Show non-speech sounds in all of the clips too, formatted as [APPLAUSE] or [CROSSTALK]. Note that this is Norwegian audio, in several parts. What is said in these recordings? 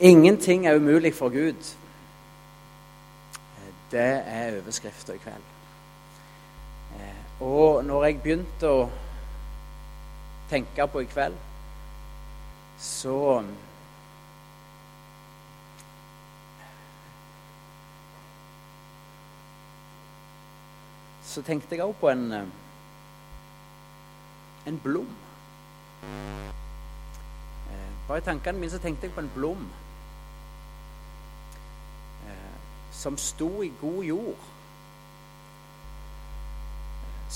Ingenting er umulig for Gud. Det er overskrifta i kveld. Uh, og når jeg begynte å tenke på i kveld, så Så tenkte jeg òg på en eh, en blom. Bare i tankene mine så tenkte jeg på en blom eh, som sto i god jord.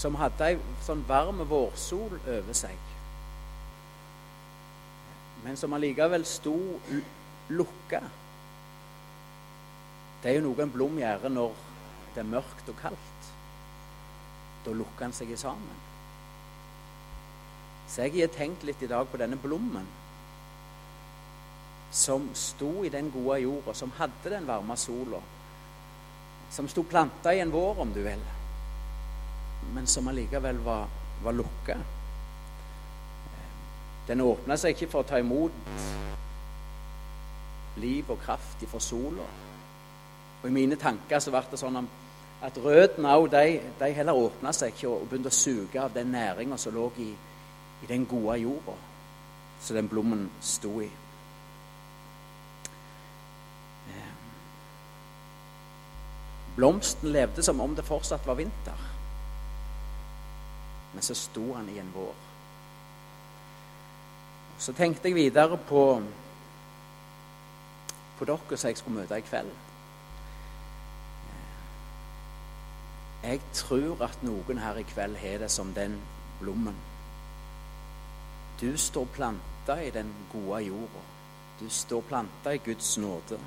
Som hadde ei sånn varm vårsol over seg. Men som allikevel sto lukka. Det er jo noe en blom gjør når det er mørkt og kaldt. Da lukker den seg sammen. Så jeg har tenkt litt i dag på denne blommen som sto i den gode jorda, som hadde den varme sola. Som sto planta i en vår, om du vil, men som allikevel var, var lukka. Den åpna seg ikke for å ta imot liv og kraft fra sola. Og i mine tanker så ble det sånn at røttene òg, de, de, heller åpna seg ikke og begynte å suge av den næringa som lå i i den gode jorda som den blommen sto i. blomsten levde som om det fortsatt var vinter. Men så sto han i en vår. Så tenkte jeg videre på, på dere som jeg skulle møte i kveld. Jeg tror at noen her i kveld har det som den blommen. Du står planta i den gode jorda. Du står planta i Guds nåde.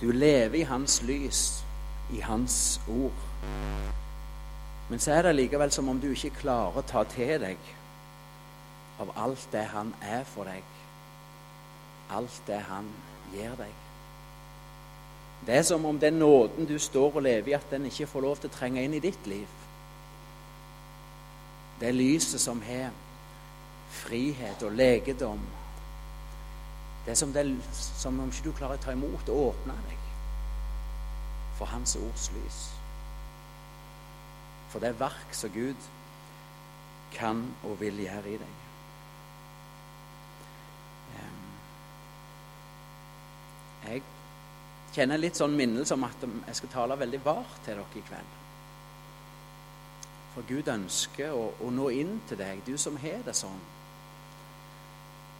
Du lever i Hans lys, i Hans ord. Men så er det likevel som om du ikke klarer å ta til deg av alt det Han er for deg, alt det Han gir deg. Det er som om den nåden du står og lever i, at den ikke får lov til å trenge inn i ditt liv. Det lyset som har frihet og legedom. Det er som, det, som om ikke du klarer å ta imot og åpne deg for Hans ords lys. For det er verk som Gud kan og vil gjøre i deg. Jeg kjenner litt sånn minnelse om at jeg skal tale veldig vart til dere i kveld. For Gud ønsker å, å nå inn til deg, du som har det sånn.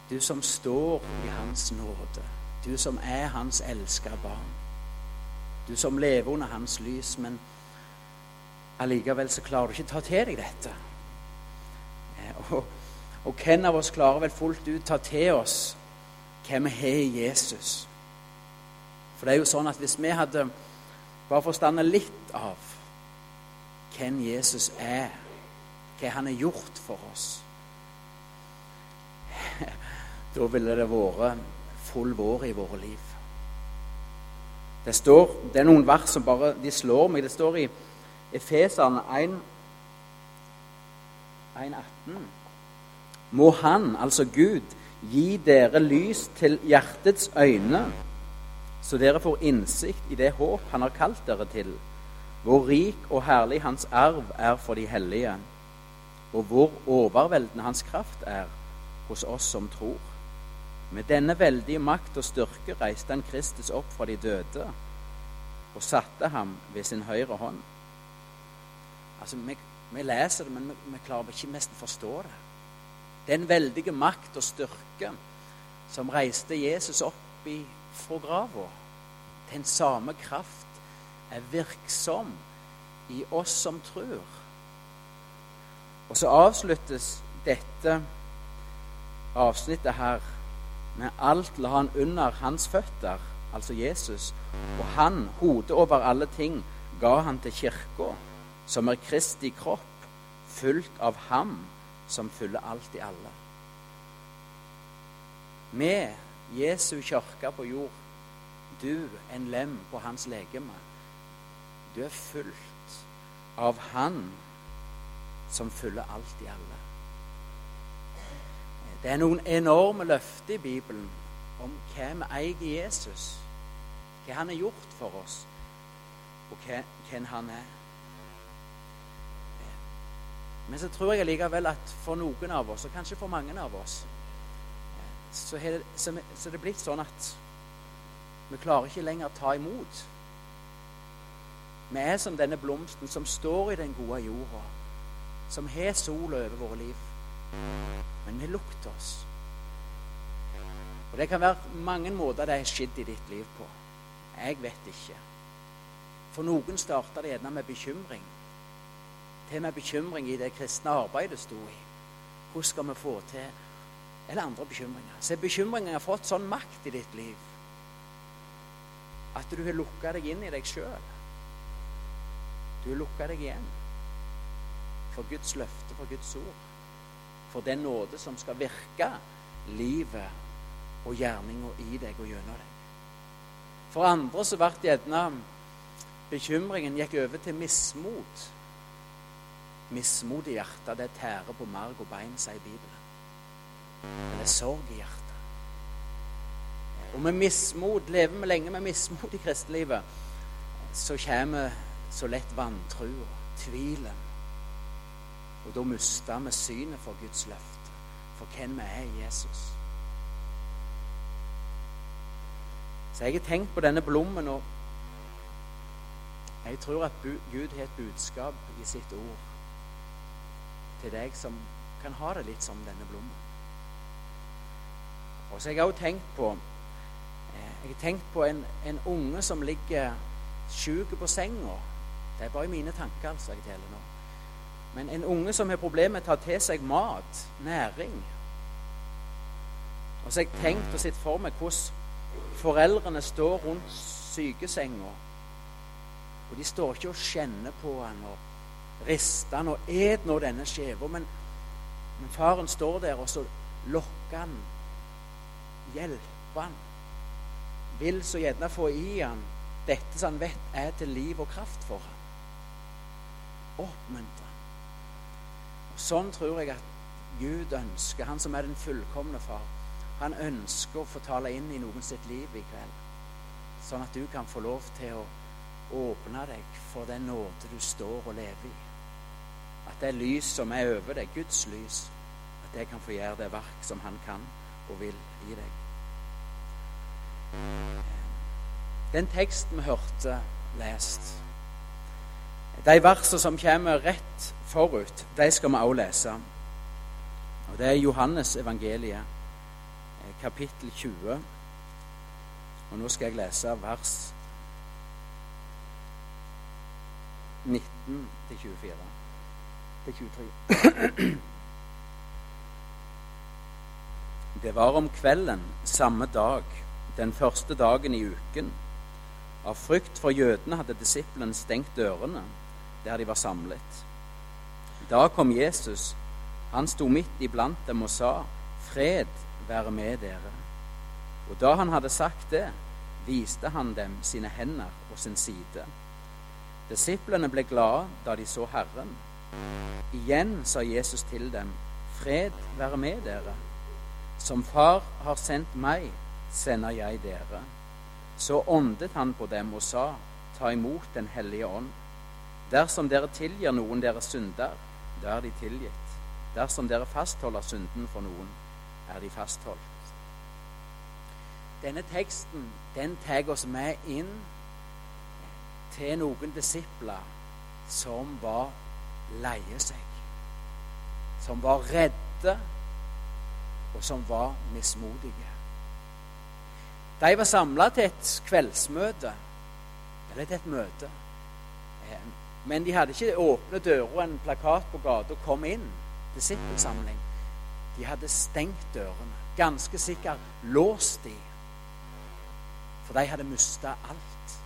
Du som står i Hans nåde. Du som er Hans elska barn. Du som lever under Hans lys, men allikevel så klarer du ikke ta til deg dette. Eh, og, og hvem av oss klarer vel fullt ut ta til oss hvem vi har i Jesus? For det er jo sånn at hvis vi hadde bare forstandet litt av hvem Jesus er, hva han har gjort for oss da ville det vært full vår i våre liv. Det, står, det er noen vers som bare de slår meg. Det står i Efeserne 1, 18. Må Han, altså Gud, gi dere lys til hjertets øyne, så dere får innsikt i det håp Han har kalt dere til, hvor rik og herlig Hans arv er for de hellige, og hvor overveldende Hans kraft er hos oss som tror. Med denne veldige makt og styrke reiste han Kristus opp fra de døde og satte ham ved sin høyre hånd. Altså, Vi, vi leser det, men vi, vi klarer ikke mest å forstå det. Den veldige makt og styrke som reiste Jesus opp i fra grava, den samme kraft er virksom i oss som tror. Og så avsluttes dette avsnittet her men alt la han under hans føtter, altså Jesus. Og han, hodet over alle ting, ga han til kirka, som er Kristi kropp, fullt av ham som fyller alt i alle. Med Jesu kirke på jord, du en lem på hans legeme. Du er fullt av Han som fyller alt i alle. Det er noen enorme løfter i Bibelen om hva vi eier Jesus. Hva han har gjort for oss, og hvem han er. Men så tror jeg likevel at for noen av oss, og kanskje for mange av oss, så er det, så, det blitt sånn at vi klarer ikke lenger å ta imot. Vi er som denne blomsten som står i den gode jorda, som har sola over våre liv. Men vi lukter oss. Og Det kan være mange måter det har skjedd i ditt liv på. Jeg vet ikke. For noen starta det gjerne med bekymring. Til med bekymring i det kristne arbeidet sto i. Hvordan skal vi få til Eller andre bekymringer. Så bekymringen har fått sånn makt i ditt liv at du har lukka deg inn i deg sjøl. Du har lukka deg igjen for Guds løfte, for Guds ord. For den nåde som skal virke livet og gjerninga i deg og gjennom deg. For andre så ble gjerne bekymringen gikk over til mismot. Mismot i hjertet, det tærer på marg og bein, sier Bibelen. Det er sorg i hjertet. Og med mismot, lever vi lenge med mismot i [LAUGHS] kristelivet, så kommer så lett vantrua, tvilen. Og da mister vi synet for Guds løfte, for hvem vi er i Jesus. Så jeg har tenkt på denne blommen, og jeg tror at Gud har et budskap i sitt ord til deg som kan ha det litt som denne blommen. Og så har jeg også tenkt på eh, jeg har tenkt på en, en unge som ligger sjuk på senga. Det er bare mine tanker, altså, jeg deler nå. Men en unge som har problemer med å ta til seg mat, næring. Og så har jeg tenkt og sett for meg hvordan Foreldrene står rundt sykesenga, og de står ikke og kjenner på han og rister han og et nå denne skjeva, men, men, faren står der, og så lokker han, hjelper han, vil så gjerne få i han dette som han vet er til liv og kraft for han. Oppmuntre. Sånn tror jeg at Gud ønsker, han som er den fullkomne far han ønsker å få tale inn i noen sitt liv i kveld. Sånn at du kan få lov til å åpne deg for den nåde du står og lever i. At det lys som er over deg, Guds lys, at det kan få gjøre det verk som han kan og vil i deg. Den teksten vi hørte lest, de versene som kommer rett forut, de skal vi også lese. Og Det er Johannes evangeliet kapittel 20. Og nå skal jeg lese vers 19 til 24. Til 23. [CLEARS THROAT] Det var om kvelden samme dag, den første dagen i uken. Av frykt for jødene hadde disiplene stengt dørene der de var samlet. Da kom Jesus. Han sto midt iblant dem og sa, 'Fred være med dere. Og da han hadde sagt det, viste han dem sine hender og sin side. Disiplene ble glade da de så Herren. Igjen sa Jesus til dem, Fred være med dere. Som Far har sendt meg, sender jeg dere. Så åndet han på dem og sa, Ta imot Den hellige ånd. Dersom dere tilgir noen deres synder, da er de tilgitt. Dersom dere fastholder synden for noen, er de fastholdt. Denne teksten den tar oss med inn til noen disipler som var leie seg. Som var redde, og som var mismodige. De var samla til et kveldsmøte, eller til et møte. Men de hadde ikke åpne dører og en plakat på gata og 'Kom inn', disippelsamling. De hadde stengt dørene, ganske sikkert låst de, for de hadde mista alt.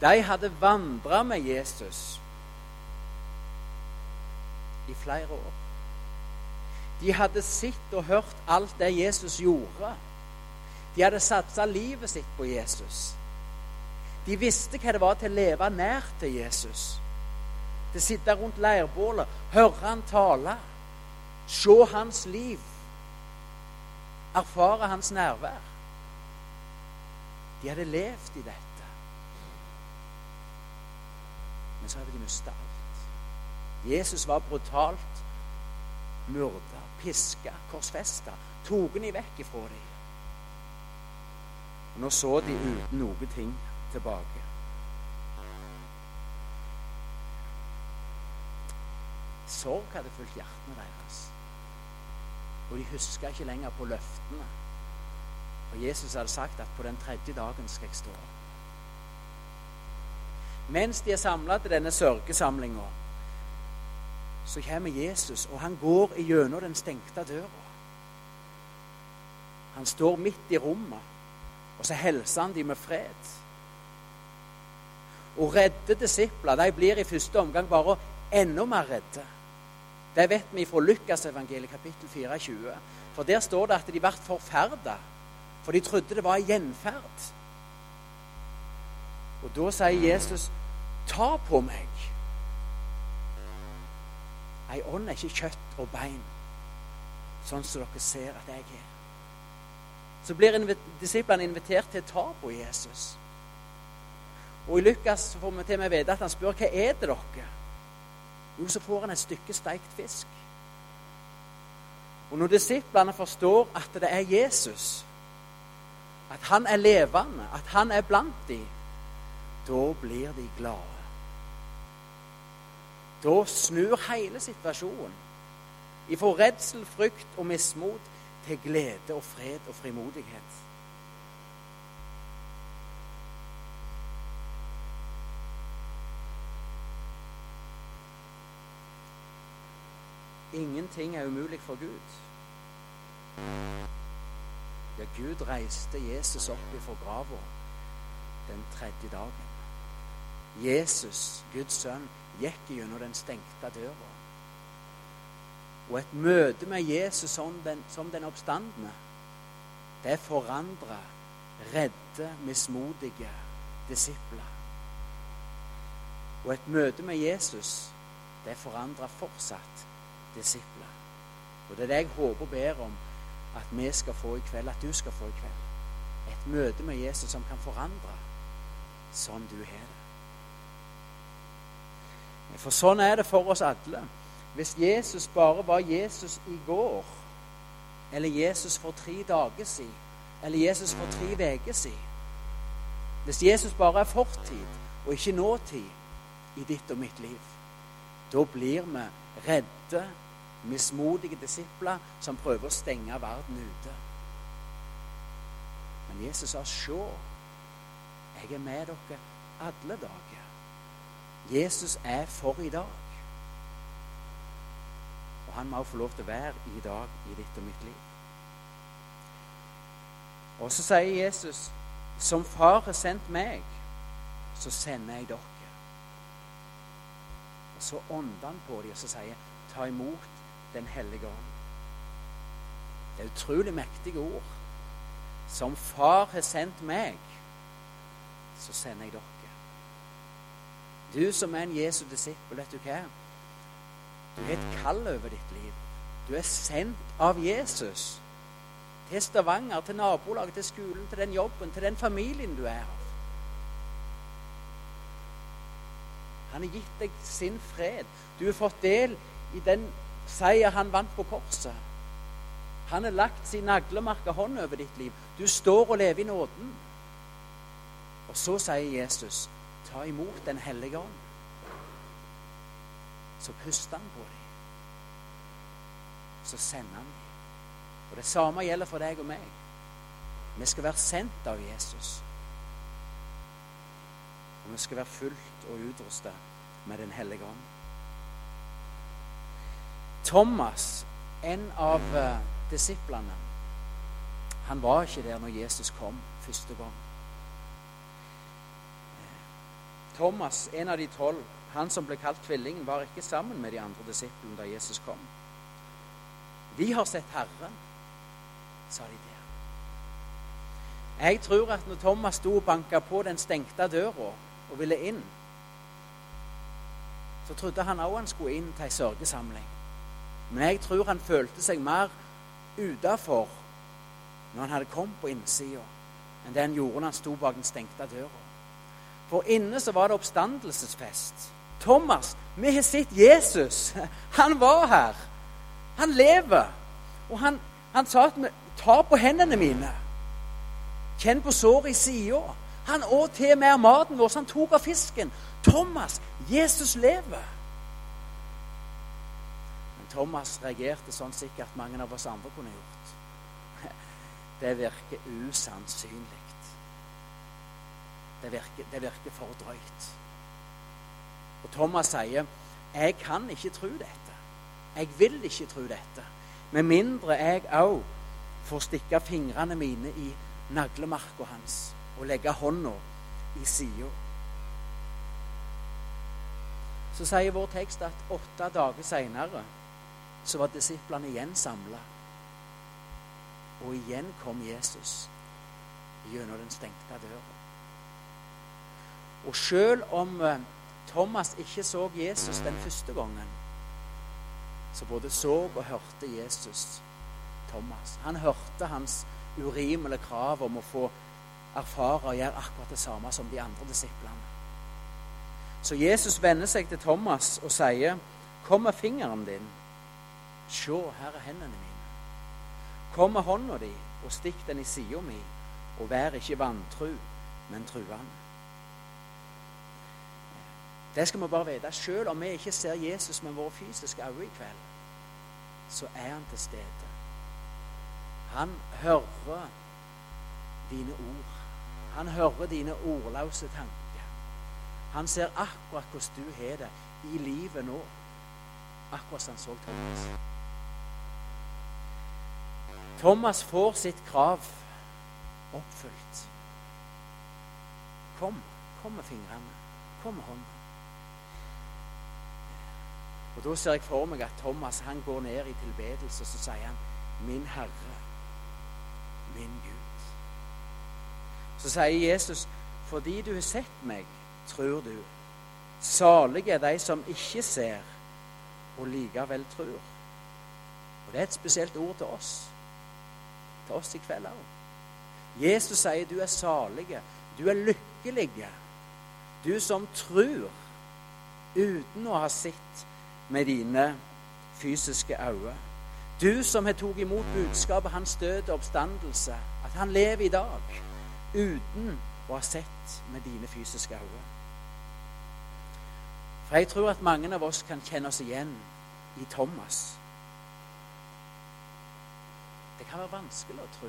De hadde vandra med Jesus i flere år. De hadde sett og hørt alt det Jesus gjorde. De hadde satsa livet sitt på Jesus. De visste hva det var til å leve nær til Jesus. Til å sitte rundt leirbålet, høre han tale Se hans liv. Erfare hans nærvær. De hadde levd i dette. Men så hadde de mista alt. Jesus var brutalt myrda, piska, korsfesta. Tok de vekk ifra dem. Og nå så de uten noe ting tilbake. Sorg hadde fulgt hjertene deres. Og de huska ikke lenger på løftene. Og Jesus hadde sagt at på den tredje dagen skal jeg stå. Mens de er samla til denne sørgesamlinga, så kommer Jesus, og han går gjennom den stengte døra. Han står midt i rommet, og så hilser han dem med fred. Og redde disipler de blir i første omgang bare enda mer redde. Det vet vi fra Lukasevangeliet kapittel 24. For der står det at de ble forferda, for de trodde det var en gjenferd. Og da sier Jesus, 'Ta på meg'. Ei ånd er ikke kjøtt og bein, sånn som dere ser at jeg er. Så blir disiplene invitert til å ta på Jesus. Og i Lukas får vi til og med vite at han spør hva er det dere jo, så får han et stykke steikt fisk. Og når disiplene forstår at det er Jesus, at han er levende, at han er blant dem, da blir de glade. Da snur hele situasjonen ifra redsel, frykt og mismot til glede og fred og frimodighet. Ingenting er umulig for Gud. Ja, Gud reiste Jesus opp ifra grava den tredje dagen. Jesus, Guds sønn, gikk gjennom den stengte døra. Og et møte med Jesus som den, som den oppstandende, det forandrer redde, mismodige disipler. Og et møte med Jesus, det forandrer fortsatt disipler. Og det er det jeg håper og ber om at vi skal få i kveld, at du skal få i kveld. Et møte med Jesus som kan forandre sånn du har det. For sånn er det for oss alle. Hvis Jesus bare var Jesus i går, eller Jesus for tre dager siden, eller Jesus for tre uker siden Hvis Jesus bare er fortid og ikke nåtid i ditt og mitt liv, da blir vi redde mismodige disipler som prøver å stenge verden ute. Men Jesus sa, 'Se, jeg er med dere alle dager.' Jesus er for i dag. Og han må få lov til å være i dag i ditt og mitt liv. Og så sier Jesus, 'Som Far har sendt meg, så sender jeg dere.' Og så ånder han på dem og så sier, 'Ta imot den hellige ånd. Det er utrolig mektige ord. Som Far har sendt meg, så sender jeg dere. Du som er en Jesu disippel, vet du hva? Du har et kall over ditt liv. Du er sendt av Jesus. Til Stavanger, til nabolaget, til skolen, til den jobben, til den familien du er av. Han har gitt deg sin fred. Du har fått del i den seier han vant på korset. Han har lagt sin naglemerka hånd over ditt liv. Du står og lever i nåden. Og så sier Jesus, ta imot Den hellige ånd. Så puster han på dem. Så sender han dem. Og det samme gjelder for deg og meg. Vi skal være sendt av Jesus. Og vi skal være fullt og utrusta med Den hellige ånd. Thomas, en av uh, disiplene, han var ikke der når Jesus kom første gang. Thomas, en av de tolv, han som ble kalt tvillingen, var ikke sammen med de andre disiplene da Jesus kom. Vi har sett Herren, sa de der. Jeg tror at når Thomas sto og banka på den stengte døra og ville inn, så trodde han òg han skulle inn til ei sørgesamling. Men jeg tror han følte seg mer utafor når han hadde kommet på innsida, enn det han gjorde når han sto bak den stengte døra. For inne så var det oppstandelsesfest. Thomas, vi har sett Jesus. [LAUGHS] Han var her. Han lever. Og han, han sa at vi tar på hendene mine. Kjenn på såret i sida. Han åt til mer maten vår, så han tok av fisken. Thomas, Jesus lever. Thomas reagerte sånn sikkert mange av oss andre kunne gjort. [LAUGHS] Det virker usannsynlig. Det virker, det virker for drøyt. Og Thomas sier, 'Jeg kan ikke tro dette. Jeg vil ikke tro dette.' Med mindre jeg òg får stikke fingrene mine i naglemarka hans og legge hånda i sida. Så sier vår tekst at åtte dager seinere så var disiplene igjen samla. Og igjen kom Jesus gjennom den stengte døra. Og selv om eh, Thomas ikke så Jesus den første gangen, så både så og hørte Jesus Thomas. Han hørte hans urimelige krav om å få erfare og gjøre akkurat det samme som de andre disiplene. Så Jesus vender seg til Thomas og sier, 'Kom med fingeren din. Se, her er hendene mine. Kom med hånda di og stikk den i sida mi, og vær ikke vantru, men truende.' Det skal vi bare vite. Selv om vi ikke ser Jesus med våre fysiske øyne i kveld, så er han til stede. Han hører dine ord. Han hører dine ordløse tanker. Han ser akkurat hvordan du har det i livet nå. Akkurat som han så Thomas. Thomas får sitt krav oppfylt. Kom. Kom med fingrene. Kom med hånden. Og Da ser jeg for meg at Thomas han går ned i tilbedelse og så sier han, 'Min Herre, min Gud'. Så sier Jesus, 'Fordi du har sett meg, tror du.' Salige er de som ikke ser, og likevel tror. Og Det er et spesielt ord til oss. Til oss i kveld òg. Jesus sier du er salige, du er lykkelige. Du som tror uten å ha sett med dine fysiske øyne. Du som har tatt imot budskapet hans død og oppstandelse, at han lever i dag uten å ha sett med dine fysiske øyne. For jeg tror at mange av oss kan kjenne oss igjen i Thomas. Det kan være vanskelig å tro,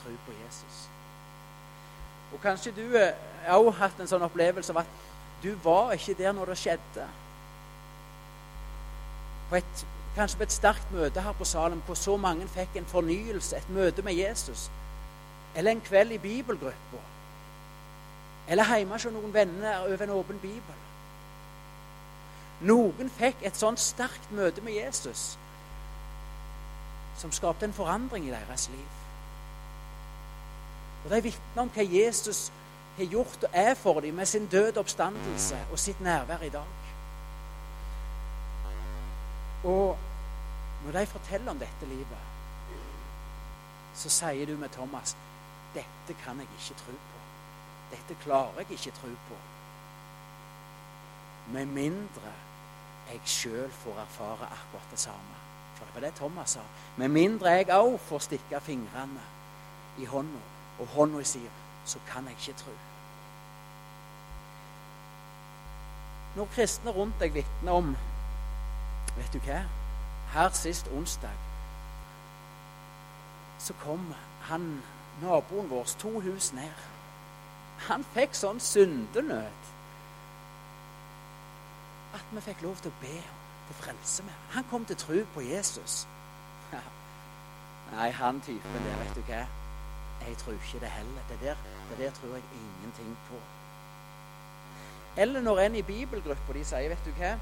tro på Jesus. Og kanskje du har også hatt en sånn opplevelse av at du var ikke der når det skjedde på et, kanskje på et sterkt møte her på Salem hvor så mange fikk en fornyelse, et møte med Jesus. Eller en kveld i bibelgruppa. Eller hjemme hos noen venner over en åpen bibel. Noen fikk et sånt sterkt møte med Jesus som skapte en forandring i deres liv. Og De vitner om hva Jesus har gjort og er for dem med sin døde oppstandelse og sitt nærvær i dag. Og når de forteller om dette livet, så sier du med Thomas dette kan jeg ikke tro på. Dette klarer jeg ikke tro på. Med mindre jeg sjøl får erfare akkurat det samme. For det var det Thomas sa. Med mindre jeg òg får stikke fingrene i hånda, og hånda sier, så kan jeg ikke tro. Når kristne rundt deg vitner om Vet du hva? Her sist onsdag så kom han, naboen vår, to hus ned. Han fikk sånn syndenød at vi fikk lov til å be til frelse med Han kom til tro på Jesus. Nei, han typen der, vet du hva? Jeg tror ikke det heller. Det der, det der tror jeg ingenting på. Eller når en i bibelgruppa de sier, vet du hva?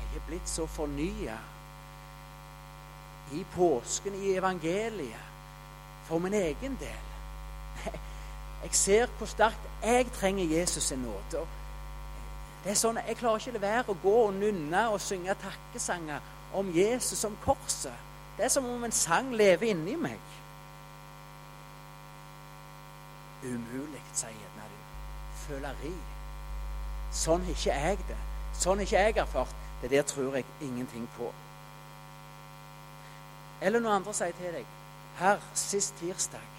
Jeg er blitt så fornya i påsken, i evangeliet, for min egen del. [LAUGHS] Jeg ser hvor sterkt jeg trenger Jesus sin nåde. Det er sånn, Jeg klarer ikke å la være å gå og nynne og synge takkesanger om Jesus som korset. Det er som om en sang lever inni meg. Umulig, sier gjerne du. Føleri. Sånn har ikke jeg det. Sånn har ikke jeg erfart. Det der tror jeg ingenting på. Eller noen andre sier til deg Her, sist tirsdag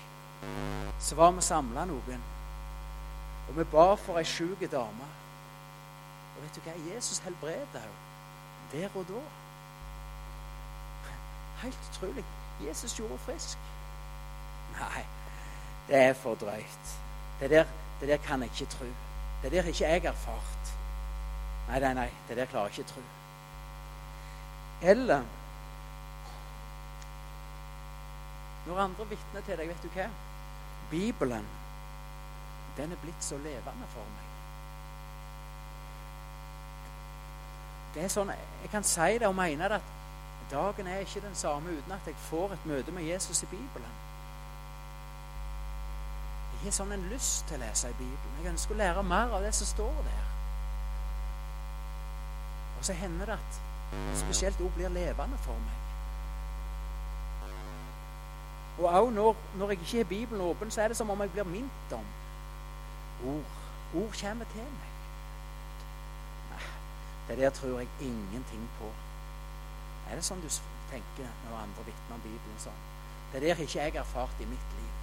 så var vi samla noen, og vi ba for ei sjuk dame. Og vet du hva? Jesus helbreder henne der og da. Helt utrolig. Jesus gjorde henne frisk. Nei, det er for drøyt. Det der, det der kan jeg ikke tro. Det der har ikke jeg erfart. Nei, nei, nei, det der klarer jeg ikke tro. Eller når andre vitner til deg, vet du hva? Bibelen, den er blitt så levende for meg. Det er sånn, Jeg kan si det og mene det at dagen er ikke den samme uten at jeg får et møte med Jesus i Bibelen. Jeg har sånn en lyst til å lese i Bibelen. Jeg ønsker å lære mer av det som står der. Og så hender det at spesielt ord blir levende for meg. Og òg når, når, jeg ikke har Bibelen åpen, så er det som om jeg blir minnet om ord. Ord kommer til meg. Det der tror jeg ingenting på. Er det sånn du tenker når andre vitner om Bibelen sånn? Det der har ikke jeg erfart i mitt liv.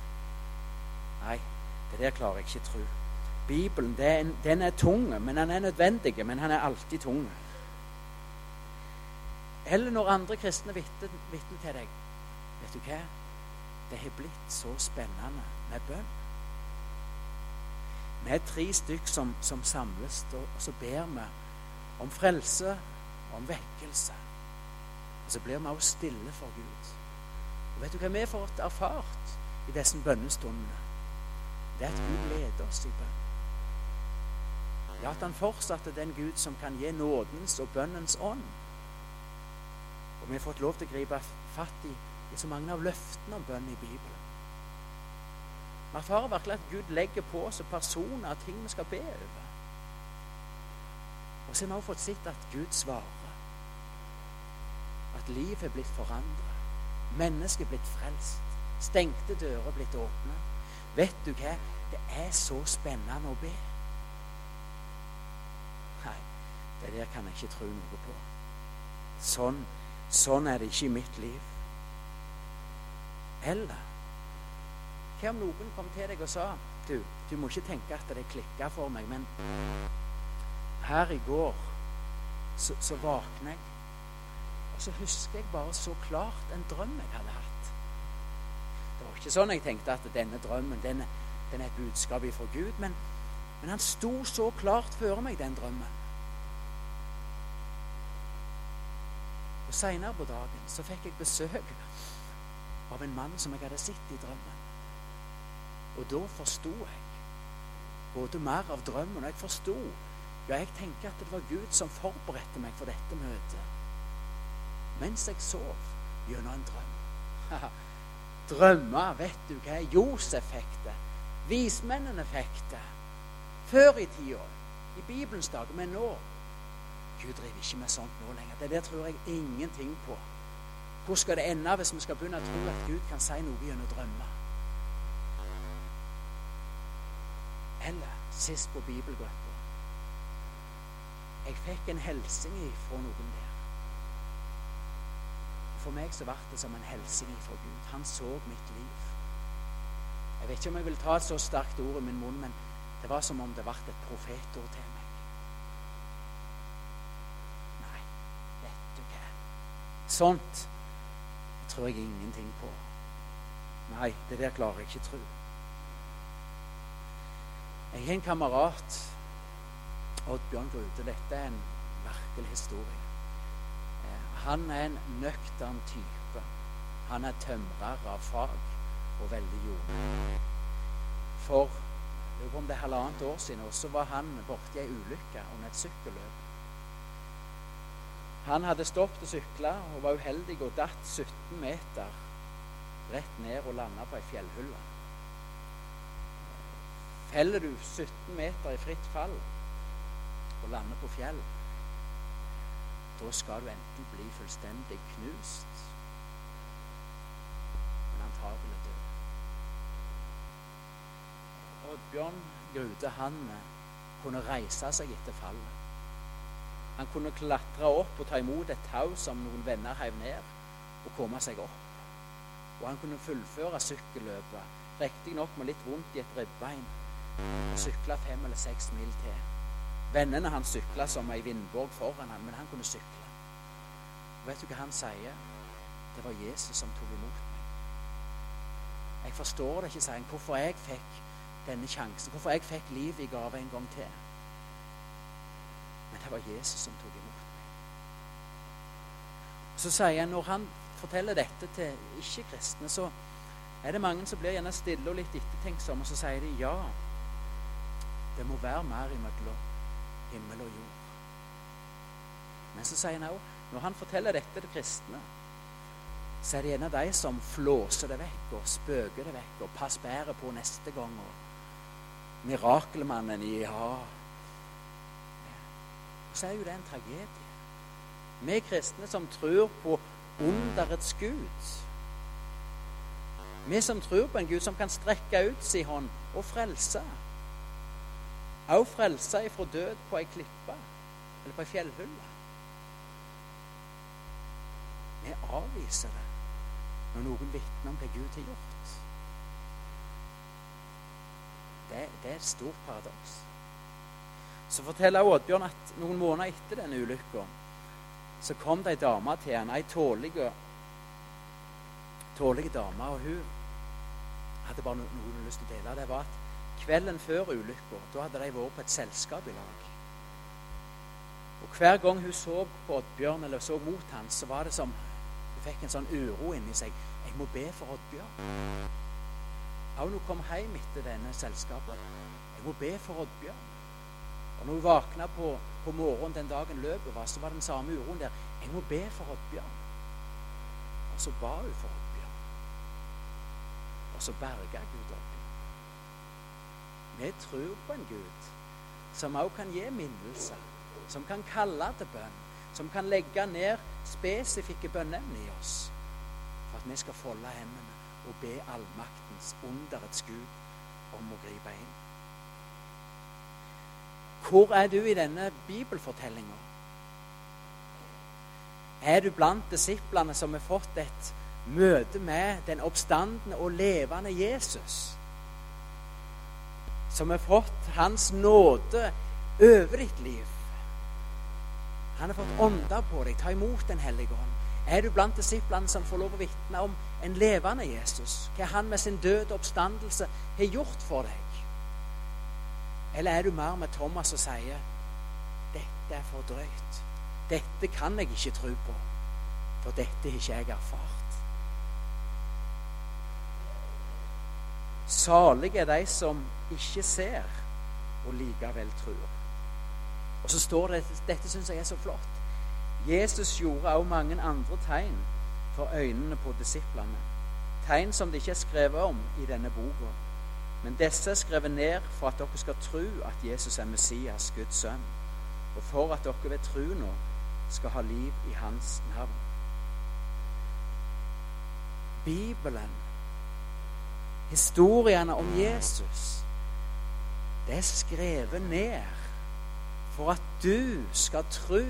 Nei, det der klarer jeg ikke tro. Bibelen den, den er tung, men den er nødvendig. Men den er alltid tung. Eller når andre kristne vitner til deg. Vet du hva? Det har blitt så spennende med bønn. Vi er tre stykk som, som samles, og så ber vi om frelse og om vekkelse. Og så blir vi også stille for Gud. Og Vet du hva vi har fått erfart i disse bønnestundene? Det er at Gud leder oss i bønn. Ja, at han fortsatt er den Gud som kan gi nådens og bønnens ånd. Og vi har fått lov til å gripe fatt i i så mange av løftene om bønn i Bibelen. Vi erfarer virkelig at Gud legger på oss personer og ting vi skal be over. Og så har vi også fått sett at Gud svarer. At livet er blitt forandret. Mennesket er blitt frelst. Stengte dører er blitt åpna. Vet du hva? Det er så spennende å be. Nei, det der kan jeg ikke tro noe på. Sånn, sånn er det ikke i mitt liv. Eller hva om noen kom til deg og sa du, du må ikke tenke at det klikker for meg, men her i går så, så våkner jeg, og så husker jeg bare så klart en drøm jeg hadde hatt. Det var ikke sånn jeg tenkte at denne drømmen den, den er et budskap fra Gud, men, men han sto så klart før meg, den drømmen. Og Seinere på dagen så fikk jeg besøk av en mann som jeg hadde sett i drømmen. Og da forsto jeg både mer av drømmen, og jeg forsto Ja, jeg tenker at det var Gud som forberedte meg for dette møtet. Mens jeg sov gjennom en drøm. [LAUGHS] Drømmer, vet du hva Josef fikk det. Vismennene fikk det. Før i tida. I Bibelens dager. Men nå Gud driver ikke med sånt nå lenger. Det der tror jeg ingenting på. Hvor skal det ende hvis vi skal begynne å tro at Gud kan si noe gjennom drømmer? Eller sist på bibelgruppa Jeg fikk en hilsen fra noen der. For meg så ble det som en hilsen fra Gud. Han så mitt liv. Jeg vet ikke om jeg vil ta et så sterkt ord i min munn, men det var som om det ble et profetord til meg. Nei, vet du hva. Sånt tror jeg ingenting på. Nei, det der klarer jeg ikke tro. Jeg har en kamerat, Oddbjørn Grude. Dette er en merkelig historie. Eh, han er en nøktern type. Han er tømrer av fag og veldig jordnær. For om det er halvannet år siden så var han borti ei ulykke under et sykkelløp. Han hadde stoppet å sykle og var uheldig og datt 17 meter rett ned og landa på ei fjellhylle. Feller du 17 meter i fritt fall og lander på fjell, da skal du enten bli fullstendig knust Men antagelig dø. Oddbjørn Grude han eh, kunne reise seg etter fallet. Han kunne klatre opp og ta imot et tau som noen venner heiv ned, og komme seg opp. Og han kunne fullføre sykkelløpet, riktignok med litt vondt i et ribbein, og sykle fem eller seks mil til. Vennene hans sykla som ei vindborg foran ham, men han kunne sykle. Og vet du hva han sier? Det var Jesus som tok imot meg. Jeg forstår det ikke, sier han, hvorfor jeg fikk denne sjansen, hvorfor jeg fikk livet i gave en gang til. Men det var Jesus som tok imot meg. Så sier han, når han forteller dette til ikke-kristne, så er det mange som blir gjerne stille og litt ettertenksomme, og så sier de ja, det må være mer imellom himmel og jord. Men så sier han òg, når han forteller dette til kristne, så er det en av de som flåser det vekk og spøker det vekk og passer bedre på neste gang. og Mirakelmannen ja. Så er jo det en tragedie. Vi kristne som tror på underets Gud. Vi som tror på en Gud som kan strekke ut sin hånd og frelse. Også frelse ifra død på ei klippe eller på ei fjellhylle. Vi avviser det når noen vitner om hva Gud har gjort. Det, det er et stort paradoks. Så forteller Oddbjørn at noen måneder etter denne ulykka så kom det ei dame til henne, ei tålig dame. Og hun hadde bare noe hun lyst til å dele. Det var at kvelden før ulykka, da hadde de vært på et selskap i lag. Og hver gang hun så på Oddbjørn eller så mot han, så var det som hun fikk en sånn uro inni seg. Jeg må be for Oddbjørn. Og når hun kom hjem etter denne selskapet. Jeg må be for Oddbjørn. Og når hun våkna på, på morgenen den dagen løpet var, så var det den samme uroen der. Jeg må be for Oddbjørn. Og så ba hun for Oddbjørn. Og så berga Gud Oddbjørn. Vi tror på en Gud som også kan gi minnelse, som kan kalle til bønn, som kan legge ned spesifikke bønneemner i oss for at vi skal folde hendene og be allmaktens, underets Gud om å gripe inn. Hvor er du i denne bibelfortellinga? Er du blant disiplene som har fått et møte med den oppstandende og levende Jesus? Som har fått Hans nåde over ditt liv? Han har fått ånda på deg. Ta imot Den hellige ånd. Er du blant disiplene som får lov å vitne om en levende Jesus? Hva han med sin døde oppstandelse har gjort for deg? Eller er du mer med Thomas og sier dette er for drøyt. Dette kan jeg ikke tro på, for dette har ikke jeg erfart. Salige er de som ikke ser og likevel tror. Og så står det Dette syns jeg er så flott. Jesus gjorde også mange andre tegn for øynene på disiplene. Tegn som det ikke er skrevet om i denne boka. Men disse er skrevet ned for at dere skal tro at Jesus er Messias, Guds sønn, og for at dere ved tro nå skal ha liv i hans navn. Bibelen, historiene om Jesus, det er skrevet ned for at du skal tro,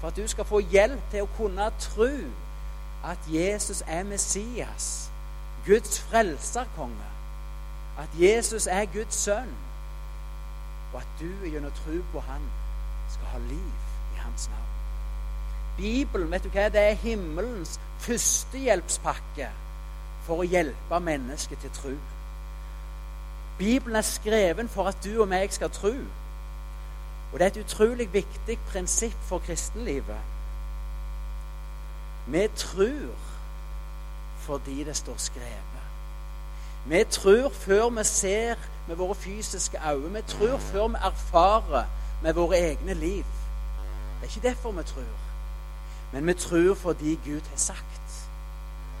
for at du skal få hjelp til å kunne tro at Jesus er Messias, Guds frelserkonge at Jesus er Guds sønn, og at du gjennom tro på Han skal ha liv i Hans navn. Bibelen vet du hva, det er himmelens førstehjelpspakke for å hjelpe mennesket til tro. Bibelen er skreven for at du og meg skal tro. Og det er et utrolig viktig prinsipp for kristenlivet. Vi tror fordi det står skrevet. Vi tror før vi ser med våre fysiske øyne. Vi tror før vi erfarer med våre egne liv. Det er ikke derfor vi tror. Men vi tror fordi Gud har sagt.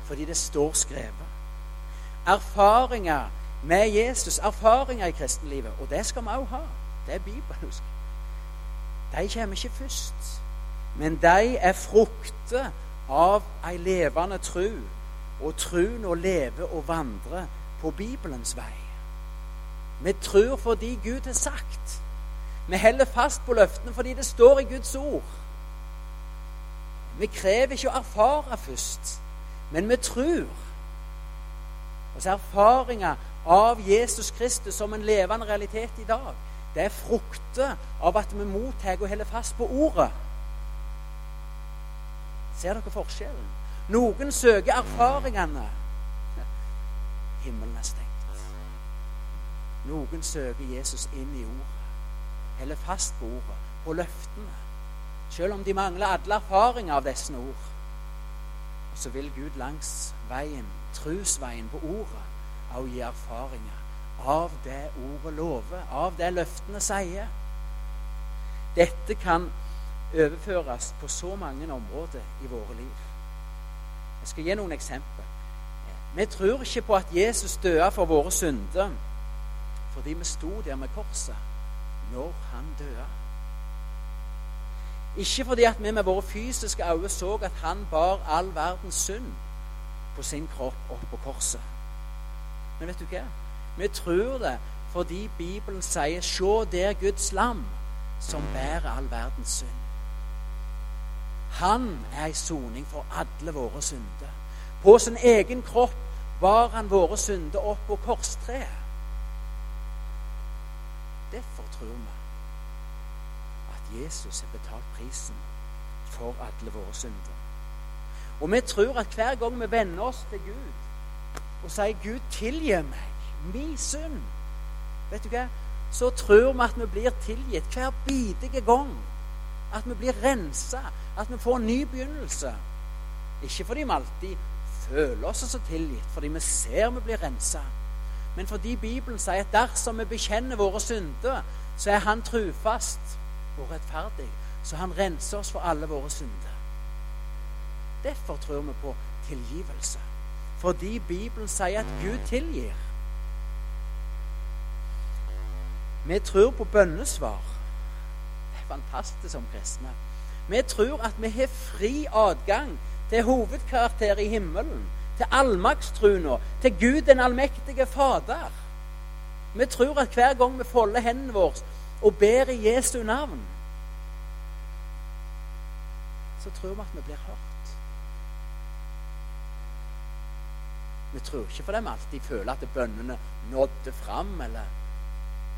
Fordi det står skrevet. Erfaringer med Jesus, erfaringer i kristenlivet. Og det skal vi også ha. Det er bibelsk. de kommer ikke først. Men de er frukter av ei levende tru, og truen å leve og vandre på Bibelens vei. Vi tror fordi Gud har sagt. Vi holder fast på løftene fordi det står i Guds ord. Vi krever ikke å erfare først, men vi tror. Og så erfaringa av Jesus Kristus som en levende realitet i dag, det er frukter av at vi mottar og holder fast på ordet. Ser dere forskjellen? Noen søker erfaringene. Himmelen er stengt. Noen søker Jesus inn i ordet. Holder fast på ordet, på løftene. Selv om de mangler alle erfaringer av disse ord. Så vil Gud langs veien, trusveien på ordet, òg gi erfaringer av det ordet lover, av det løftene sier. Dette kan overføres på så mange områder i våre liv. Jeg skal gi noen eksempler. Vi tror ikke på at Jesus døde for våre synder fordi vi sto der med korset når han døde. Ikke fordi at vi med våre fysiske øyne så at han bar all verdens synd på sin kropp opp på korset. Men vet du hva? Vi tror det fordi Bibelen sier 'Se der Guds lam som bærer all verdens synd'. Han er ei soning for alle våre synder. På sin egen kropp bar han våre synder opp på korstreet. Derfor tror vi Jesus har betalt prisen for alle våre synder. Og vi tror at hver gang vi vender oss til Gud og sier 'Gud, tilgi meg min synd', vet du hva? så tror vi at vi blir tilgitt hver bidige gang. At vi blir rensa, at vi får en ny begynnelse. Ikke fordi vi alltid føler oss så tilgitt, fordi vi ser vi blir rensa. Men fordi Bibelen sier at dersom vi bekjenner våre synder, så er Han trufast og rettferdig, så Han renser oss for alle våre synder. Derfor tror vi på tilgivelse. Fordi Bibelen sier at Gud tilgir. Vi tror på bønnesvar. Det er fantastisk som kristne. Vi tror at vi har fri adgang til hovedkvarteret i himmelen, til allmaktstruna, til Gud den allmektige Fader. Vi tror at hver gang vi folder hendene våre og ber i Jesu navn, så tror vi at vi blir hørt. Vi tror ikke fordi vi alltid føler at bønnene nådde fram, eller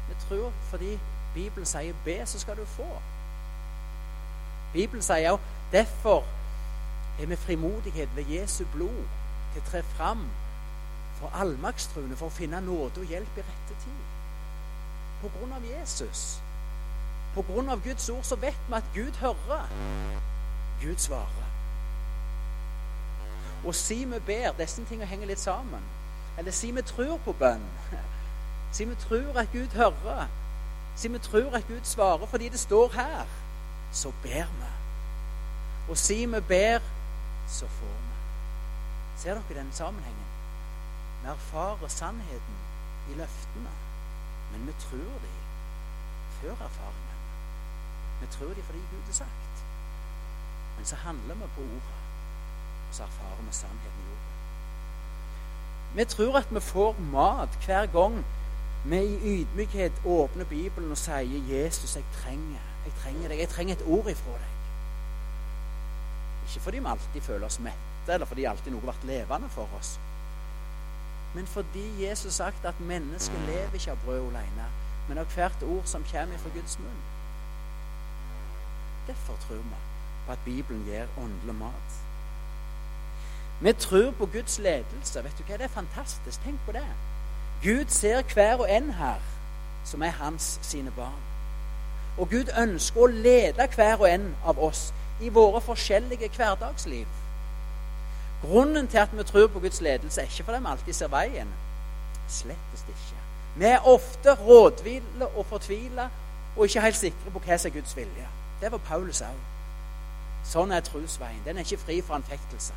Vi tror fordi Bibelen sier 'be, så skal du få'. Bibelen sier òg derfor er vi frimodighet ved Jesu blod til å tre fram for allmaktstruende for å finne nåde og hjelp i rette tid. På grunn av Jesus. På grunn av Guds ord så vet vi at Gud hører. Gud svarer. Og si vi ber Disse tingene henger litt sammen. Eller si vi tror på bønn. [LAUGHS] Si vi tror at Gud hører. Si vi tror at Gud svarer fordi det står her så ber vi. Og si vi ber, så får vi. Ser dere den sammenhengen? Vi erfarer sannheten i løftene, men vi tror de før erfaringen. Vi tror de fordi Gud har sagt. Men så handler vi på ordet, og så erfarer vi sannheten i ordet. Vi tror at vi får mat hver gang vi i ydmykhet åpner Bibelen og sier 'Jesus, jeg trenger jeg trenger deg. Jeg trenger et ord ifra deg. Ikke fordi vi alltid føler oss mette, eller fordi alltid noe har vært levende for oss. Men fordi Jesus sagt at mennesket lever ikke av brød alene, men av hvert ord som kommer fra Guds munn. Derfor tror vi på at Bibelen gir åndelig mat. Vi tror på Guds ledelse. Vet du hva? Det er fantastisk. Tenk på det. Gud ser hver og en her som er hans sine barn. Og Gud ønsker å lede hver og en av oss i våre forskjellige hverdagsliv. Grunnen til at vi tror på Guds ledelse, er ikke fordi vi alltid ser veien. Slettest ikke. Vi er ofte rådville og fortvila og ikke helt sikre på hva som er Guds vilje. Det var Paulus òg. Sånn er trosveien. Den er ikke fri for anfektelse.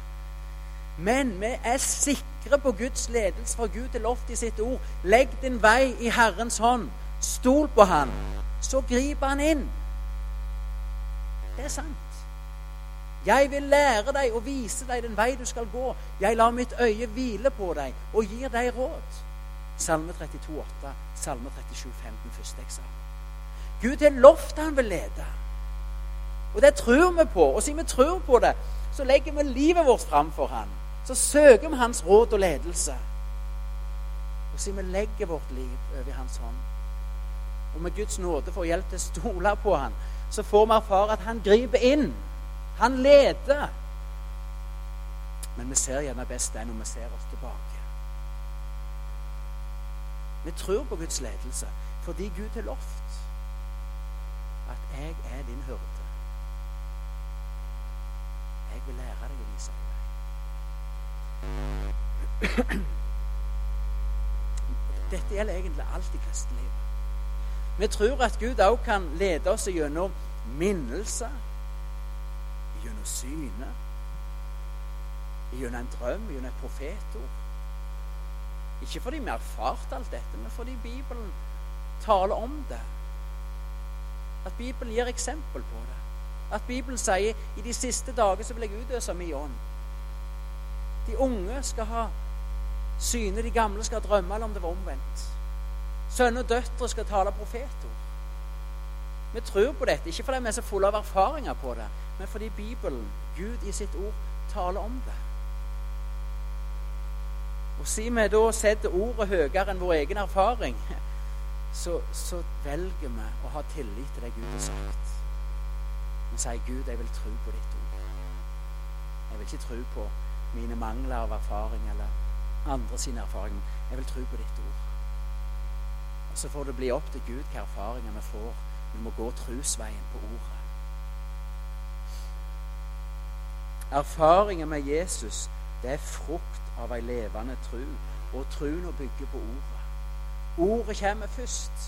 Men vi er sikre på Guds ledelse, for Gud er lovt i sitt ord. Legg din vei i Herrens hånd. Stol på Han så griper han inn. Det er sant. Jeg vil lære deg og vise deg den vei du skal gå. Jeg lar mitt øye hvile på deg og gir deg råd. Salme 32, 8, Salme 37, 15, første eksamen. Gud har lovt han vil lede. Og det tror vi på. Og siden vi tror på det, så legger vi livet vårt fram for han. Så søker vi hans råd og ledelse. Og siden vi legger vårt liv over hans hånd, og med Guds nåde får hjelp til å stole på han, så får vi erfare at han griper inn. Han leder. Men vi ser gjerne best det når vi ser oss tilbake. Vi tror på Guds ledelse fordi Gud har lovt at 'jeg er din hyrde'. Jeg vil lære deg å vise deg. Dette gjelder egentlig alt i kristenlivet. Vi tror at Gud også kan lede oss gjennom minnelser gjennom synet, gjennom en drøm, gjennom et profetord. Ikke fordi vi har erfart alt dette, men fordi Bibelen taler om det. At Bibelen gir eksempel på det. At Bibelen sier i de siste dager så vil jeg utøse min ånd. De unge skal ha syne, de gamle skal drømme, eller om det var omvendt. Sønner og døtre skal tale profetord. Vi tror på dette, ikke fordi vi er så fulle av erfaringer på det, men fordi Bibelen, Gud i sitt ord, taler om det. Og siden vi da setter ordet høyere enn vår egen erfaring, [LAUGHS] så, så, velger vi å ha tillit til det Gud har sagt. Vi sier, 'Gud, jeg vil tro på ditt ord'. Jeg vil ikke tro på mine mangler av erfaring eller andre sine erfaringer. Jeg vil tro på ditt ord. Og Så får det bli opp til Gud hvilke erfaringer vi får. Vi må gå trusveien på ordet. Erfaringen med Jesus det er frukt av ei levende tru, og truen å bygge på ordet. Ordet kommer først.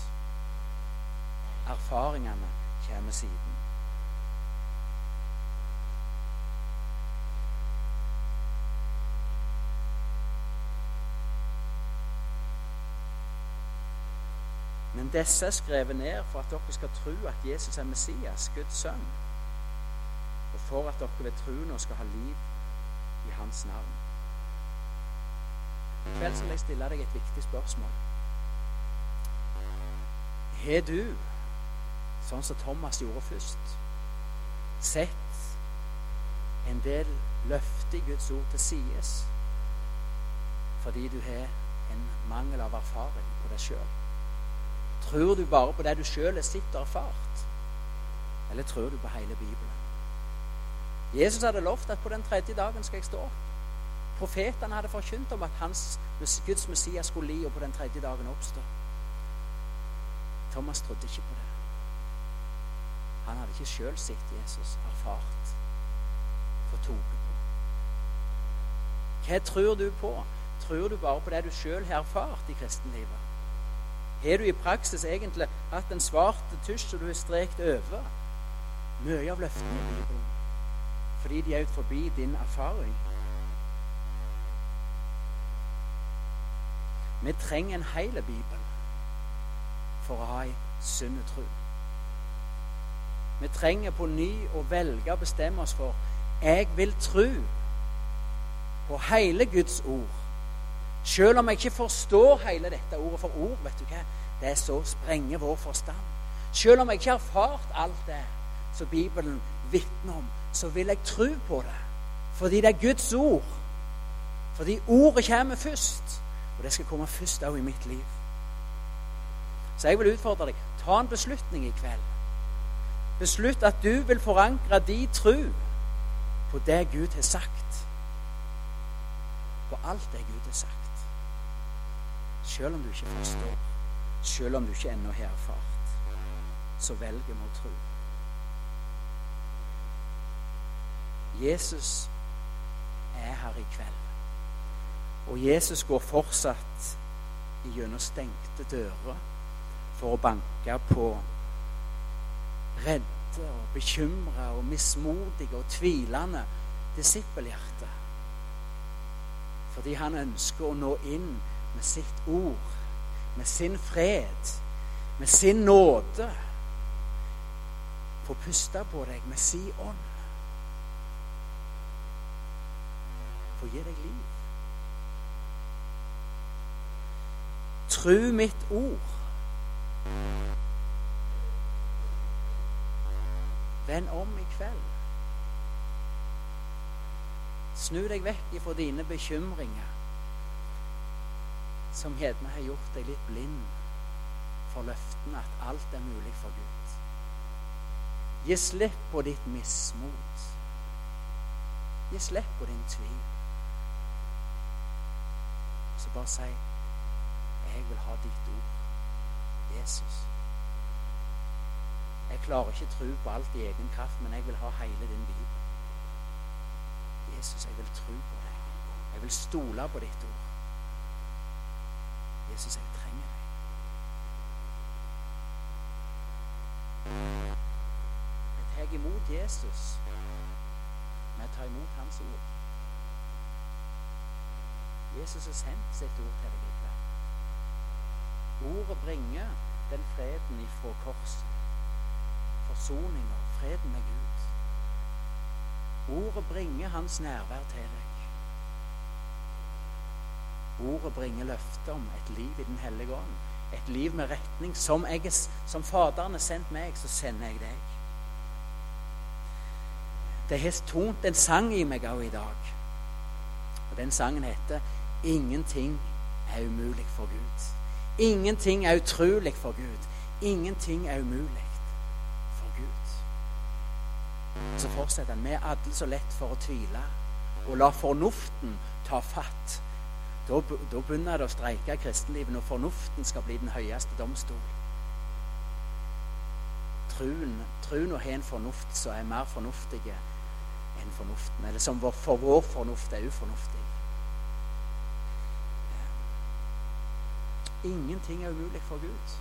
Erfaringene kommer siden. Men disse er skrevet ned for at dere skal tro at Jesus er Messias, Guds sønn og for at dere ved troen skal ha liv i Hans navn. I kveld vil jeg stille deg et viktig spørsmål. Har du, sånn som Thomas gjorde først, sett en del løfter i Guds ord til sides fordi du har en mangel av erfaring på deg sjøl? Tror du bare på det du sjøl har sett og erfart, eller tror du på hele Bibelen? Jesus hadde lovt at på den tredje dagen skal jeg stå opp. Profetene hadde forkynt om at hans, Guds Messias skulle li og på den tredje dagen oppstå. Thomas trodde ikke på det. Han hadde ikke sjøl sett Jesus, erfart, fått tatt på. Hva tror du på? Tror du bare på det du sjøl har erfart i kristenlivet? Har du i praksis egentlig hatt en svart tusj som du har strekt over? Mye av løftene i Bibelen fordi de er ut forbi din erfaring. Vi trenger en hel bibel for å ha ei sunn tro. Vi trenger på ny å velge å bestemme oss for jeg vil tro på hele Guds ord. Selv om jeg ikke forstår hele dette ordet for ord, vet du hva? det så sprenger vår forstand. Selv om jeg ikke har erfart alt det som Bibelen vitner om, så vil jeg tro på det. Fordi det er Guds ord. Fordi ordet kommer først. Og det skal komme først òg i mitt liv. Så jeg vil utfordre deg. Ta en beslutning i kveld. Beslutt at du vil forankre din tro på det Gud har sagt. På alt det Gud har sagt. Selv om du ikke forstår, selv om du ikke ennå har erfart, så velger vi å tro. Jesus er her i kveld. Og Jesus går fortsatt gjennom stengte dører for å banke på redde og bekymra og mismodige og tvilende disippelhjerter. Fordi han ønsker å nå inn med sitt ord, med sin fred, med sin nåde få puste på deg med si ånd. Få gi deg liv. Tru mitt ord. Vend om i kveld. Snu deg vekk ifra dine bekymringer, som gjerne har gjort deg litt blind for løftene at alt er mulig for Gud. Gi slipp på ditt mismot. Gi slipp på din tvil. Så bare si 'Jeg vil ha ditt ord', Jesus. Jeg klarer ikke tro på alt i egen kraft, men jeg vil ha hele din bibel. Jesus, jeg vil tro på deg. Jeg vil stole på ditt ord. Jesus, jeg trenger deg. Jeg tar imot Jesus med å ta imot Hans ord. Jesus har sendt sitt ord til deg i kveld. Ordet bringer den freden ifra korset. Forsoninga, freden med Gud. Ordet bringer Hans nærvær til deg. Ordet bringer løftet om et liv i Den hellige ånd. Et liv med retning. Som, jeg, som Faderen har sendt meg, så sender jeg deg. Det har tont en sang i meg òg i dag. Og Den sangen heter 'Ingenting er umulig for Gud'. Ingenting er utrolig for Gud. Ingenting er umulig. Så fortsetter han. Vi er alle så lett for å tvile og la fornuften ta fatt. Da, da begynner det å streike kristenlivet når fornuften skal bli den høyeste domstol. Truen, truen ha en fornuft som er mer fornuftig enn fornuften, eller som for vår fornuft er ufornuftig. Ingenting er umulig for Gud.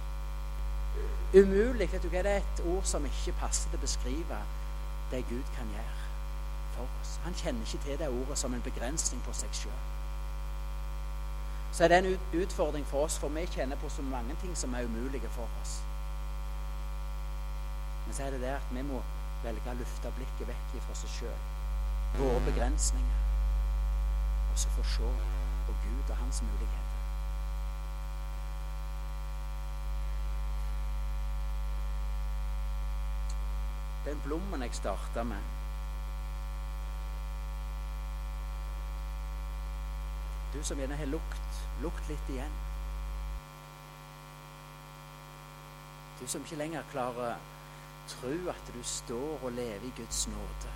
Umulig vet du hva, det er et ord som ikke passer til å beskrive det Gud kan gjøre for oss. Han kjenner ikke til det ordet som en begrensning på seg sjøl. Så er det en utfordring for oss, for vi kjenner på så mange ting som er umulige for oss. Men så er det det at vi må velge å lufte blikket vekk fra seg sjøl, våre begrensninger, og så få se på Gud og hans muligheter. Den blommen jeg starta med Du som gjerne har lukt, lukt litt igjen. Du som ikke lenger klarer tro at du står og lever i Guds nåde.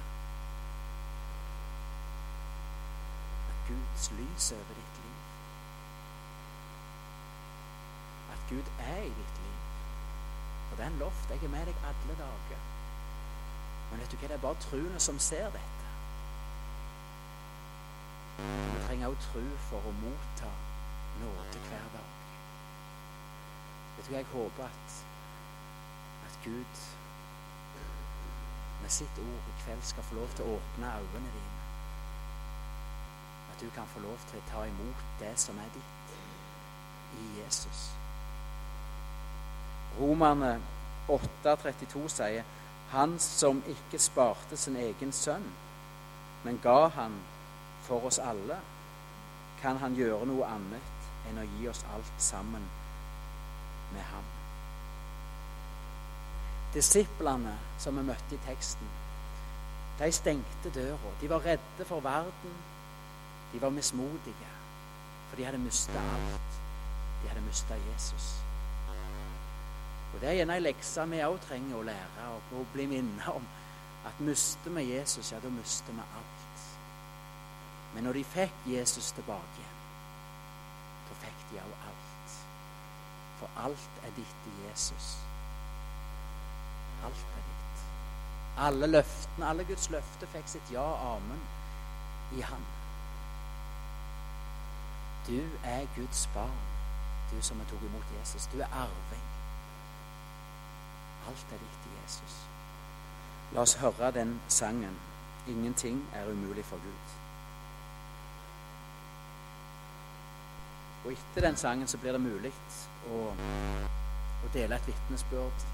At Guds lys er over ditt liv. At Gud er i ditt liv. For det er en loft. Jeg er med deg alle dager. Men vet du hva, det er bare troende som ser dette. Vi trenger også tro for å motta nåde hver dag. Vet du hva, jeg håper at, at Gud med sitt ord i kveld skal få lov til å åpne øynene dine. At du kan få lov til å ta imot det som er ditt i Jesus. Romerne 8,32 sier Han som ikke sparte sin egen sønn, men ga han for oss alle, kan han gjøre noe annet enn å gi oss alt sammen med ham. Disiplene som vi møtte i teksten, de stengte døra. De var redde for verden. De var mismodige, for de hadde mista alt. De hadde mista Jesus. Og Det er gjerne ei lekse vi òg trenger å lære og å bli minnet om. At mister vi Jesus, ja, da mister vi alt. Men når de fikk Jesus tilbake igjen, da fikk de òg alt. For alt er ditt i Jesus. Alt er ditt. Alle løftene, alle Guds løfter fikk sitt ja, amen, i Han. Du er Guds barn, du som tok imot Jesus. Du er arving. Alt er ditt i Jesus. La oss høre den sangen. Ingenting er umulig for Gud. Og etter den sangen så blir det mulig å, å dele et vitnesbyrd,